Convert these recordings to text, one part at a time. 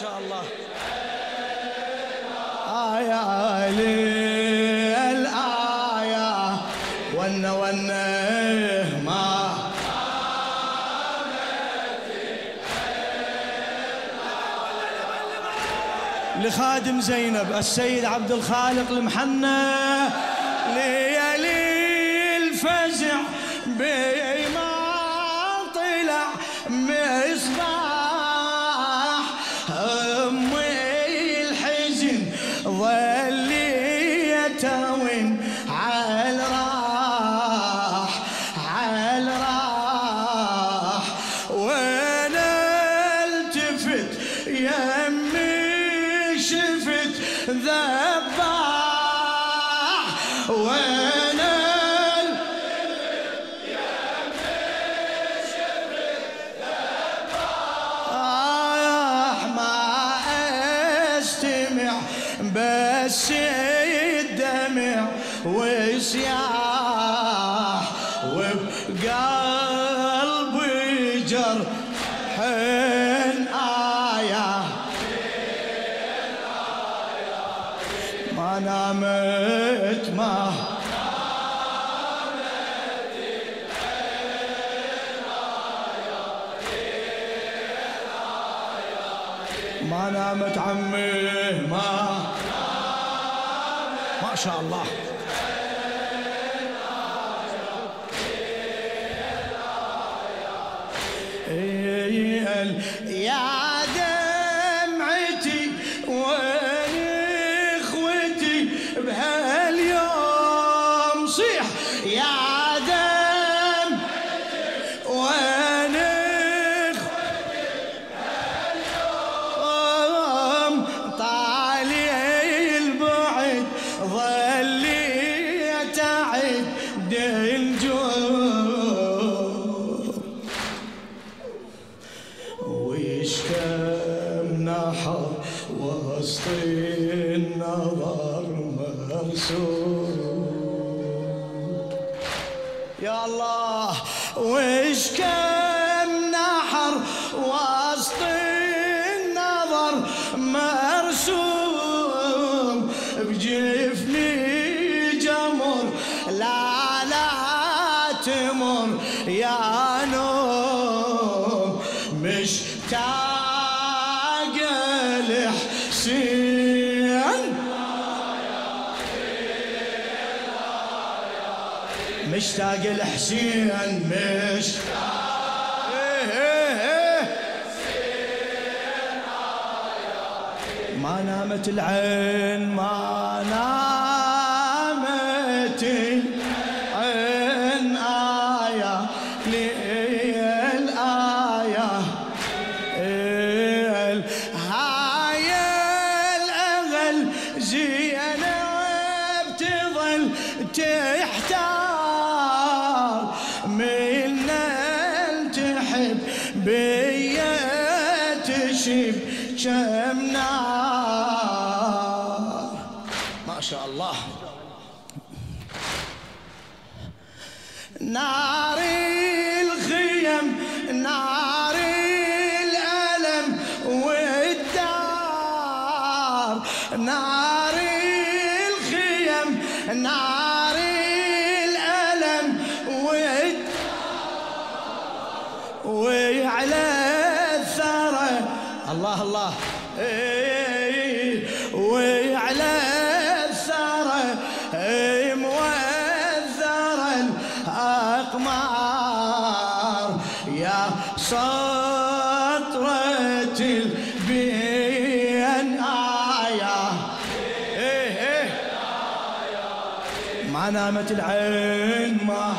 شاء الله. آية للآية ون ون ما. لخادم زينب السيد عبد الخالق المحنى ليالي الفزع بما طلع مصباح شفت ذباح وأنا آه ما أستمع بس الدمع وسياح وبقلبي جرح. ما نامت ما ما نامت عمي ما ما شاء الله إيه يا وسط النظر مرسوم يا الله ويش كم نحر وسط النظر مرسوم بجفني جمر لا لا تمر يا نوم مشتاق الحسين مشتاق الحسين إيه. ما نامت العين ما نامت No. الأقمار يا سطرة البين آية إيه إيه. ما نامت العين ما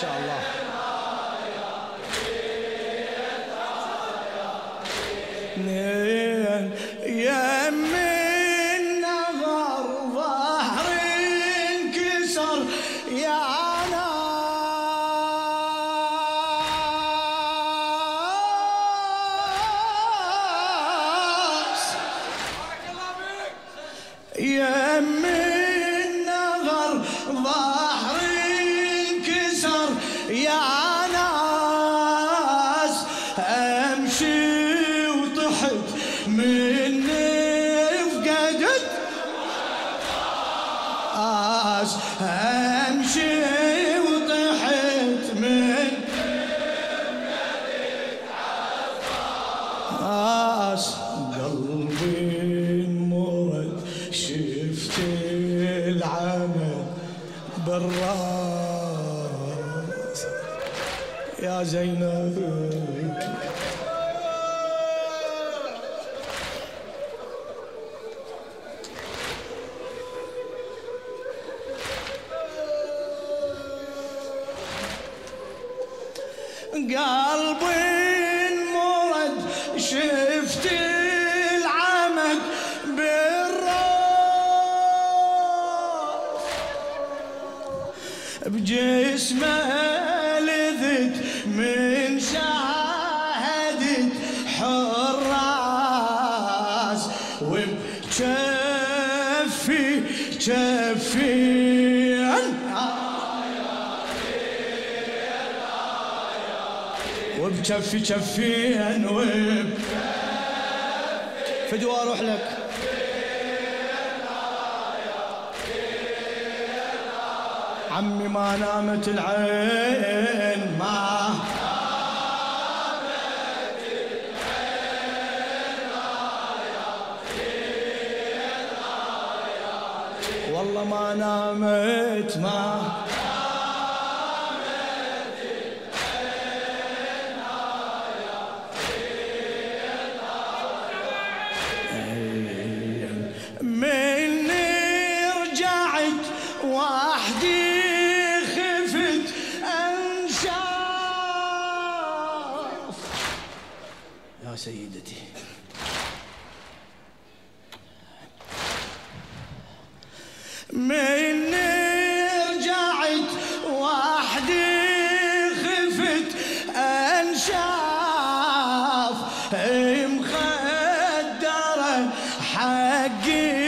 شاء الله. اثنين العمل بالراس. يا زينب. قلبي بجسمه لذت من شاهدت حراس. وبكفي كفي وبكفي كفي انوب فدوى أروح لك. عمي ما نامت العين ما سيدتي. مني رجعت وحدي خفت أنشاف مخدره حقي.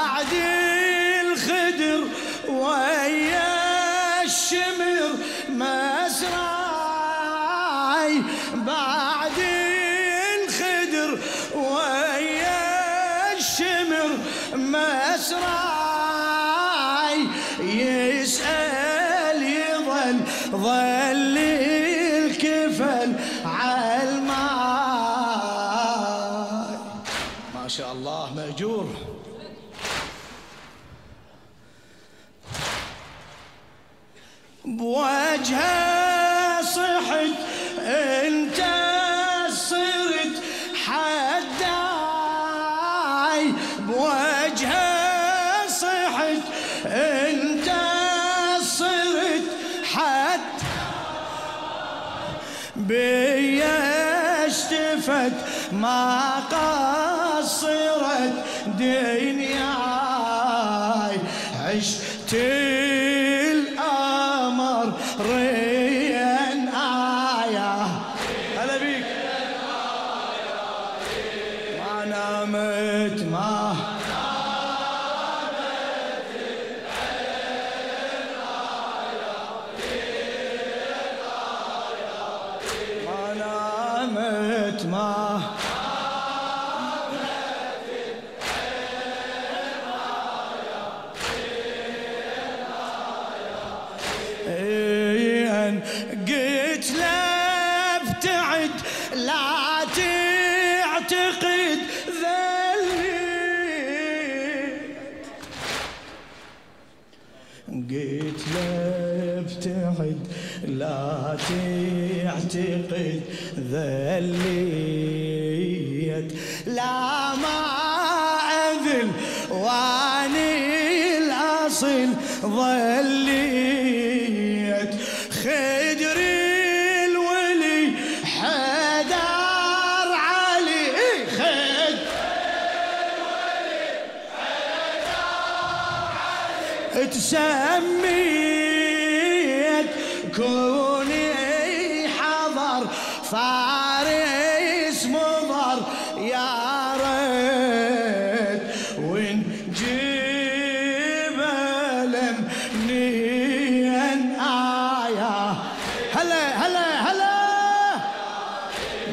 الله مأجور. بوجهه صحت انت صرت حداي. بوجهه صحت انت صرت حد بيا اشتفت ما قصرت دنياي عشت تعتقد ذليت. لا ما أذل واني الأصل ظليت فارس مضر يا ريت وين جبل منين؟ آية هلا هلا هلا.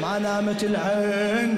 ما نامت العين.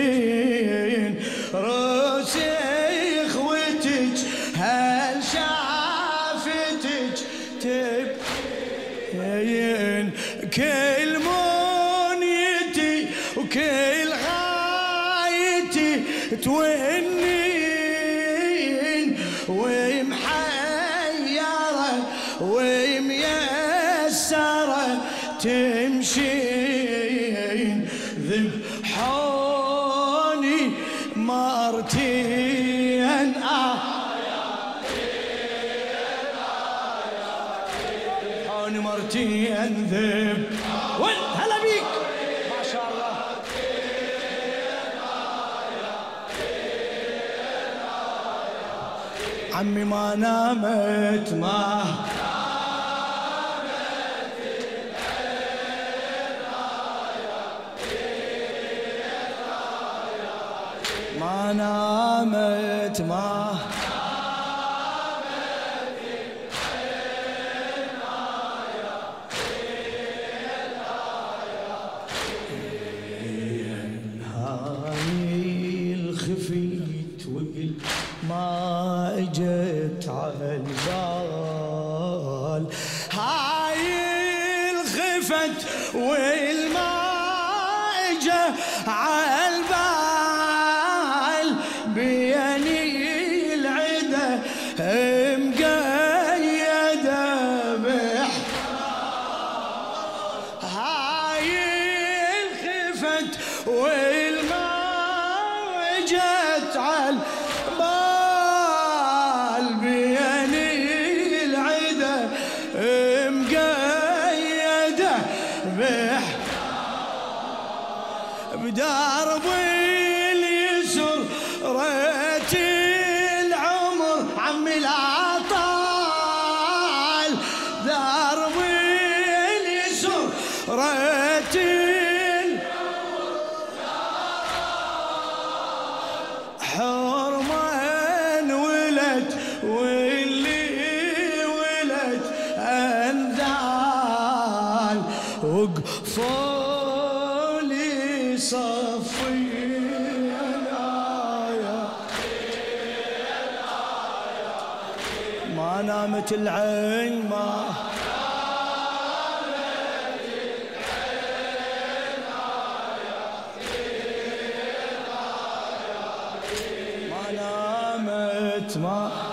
وميسرة تمشين ذبحوني مرتين. آه. ذبحوني مرتين ذب هلا بيك. ما شاء الله. عمي ما نامت ما نامت ما وقل ما اجت على البال. هاي الخفت والما اجى على بدرب اليسر ريت العمر عمي لا طال. درب اليسر ريت حرمان ولد واللي ولد انذال وقفوا نامت العين ما ما نامت ما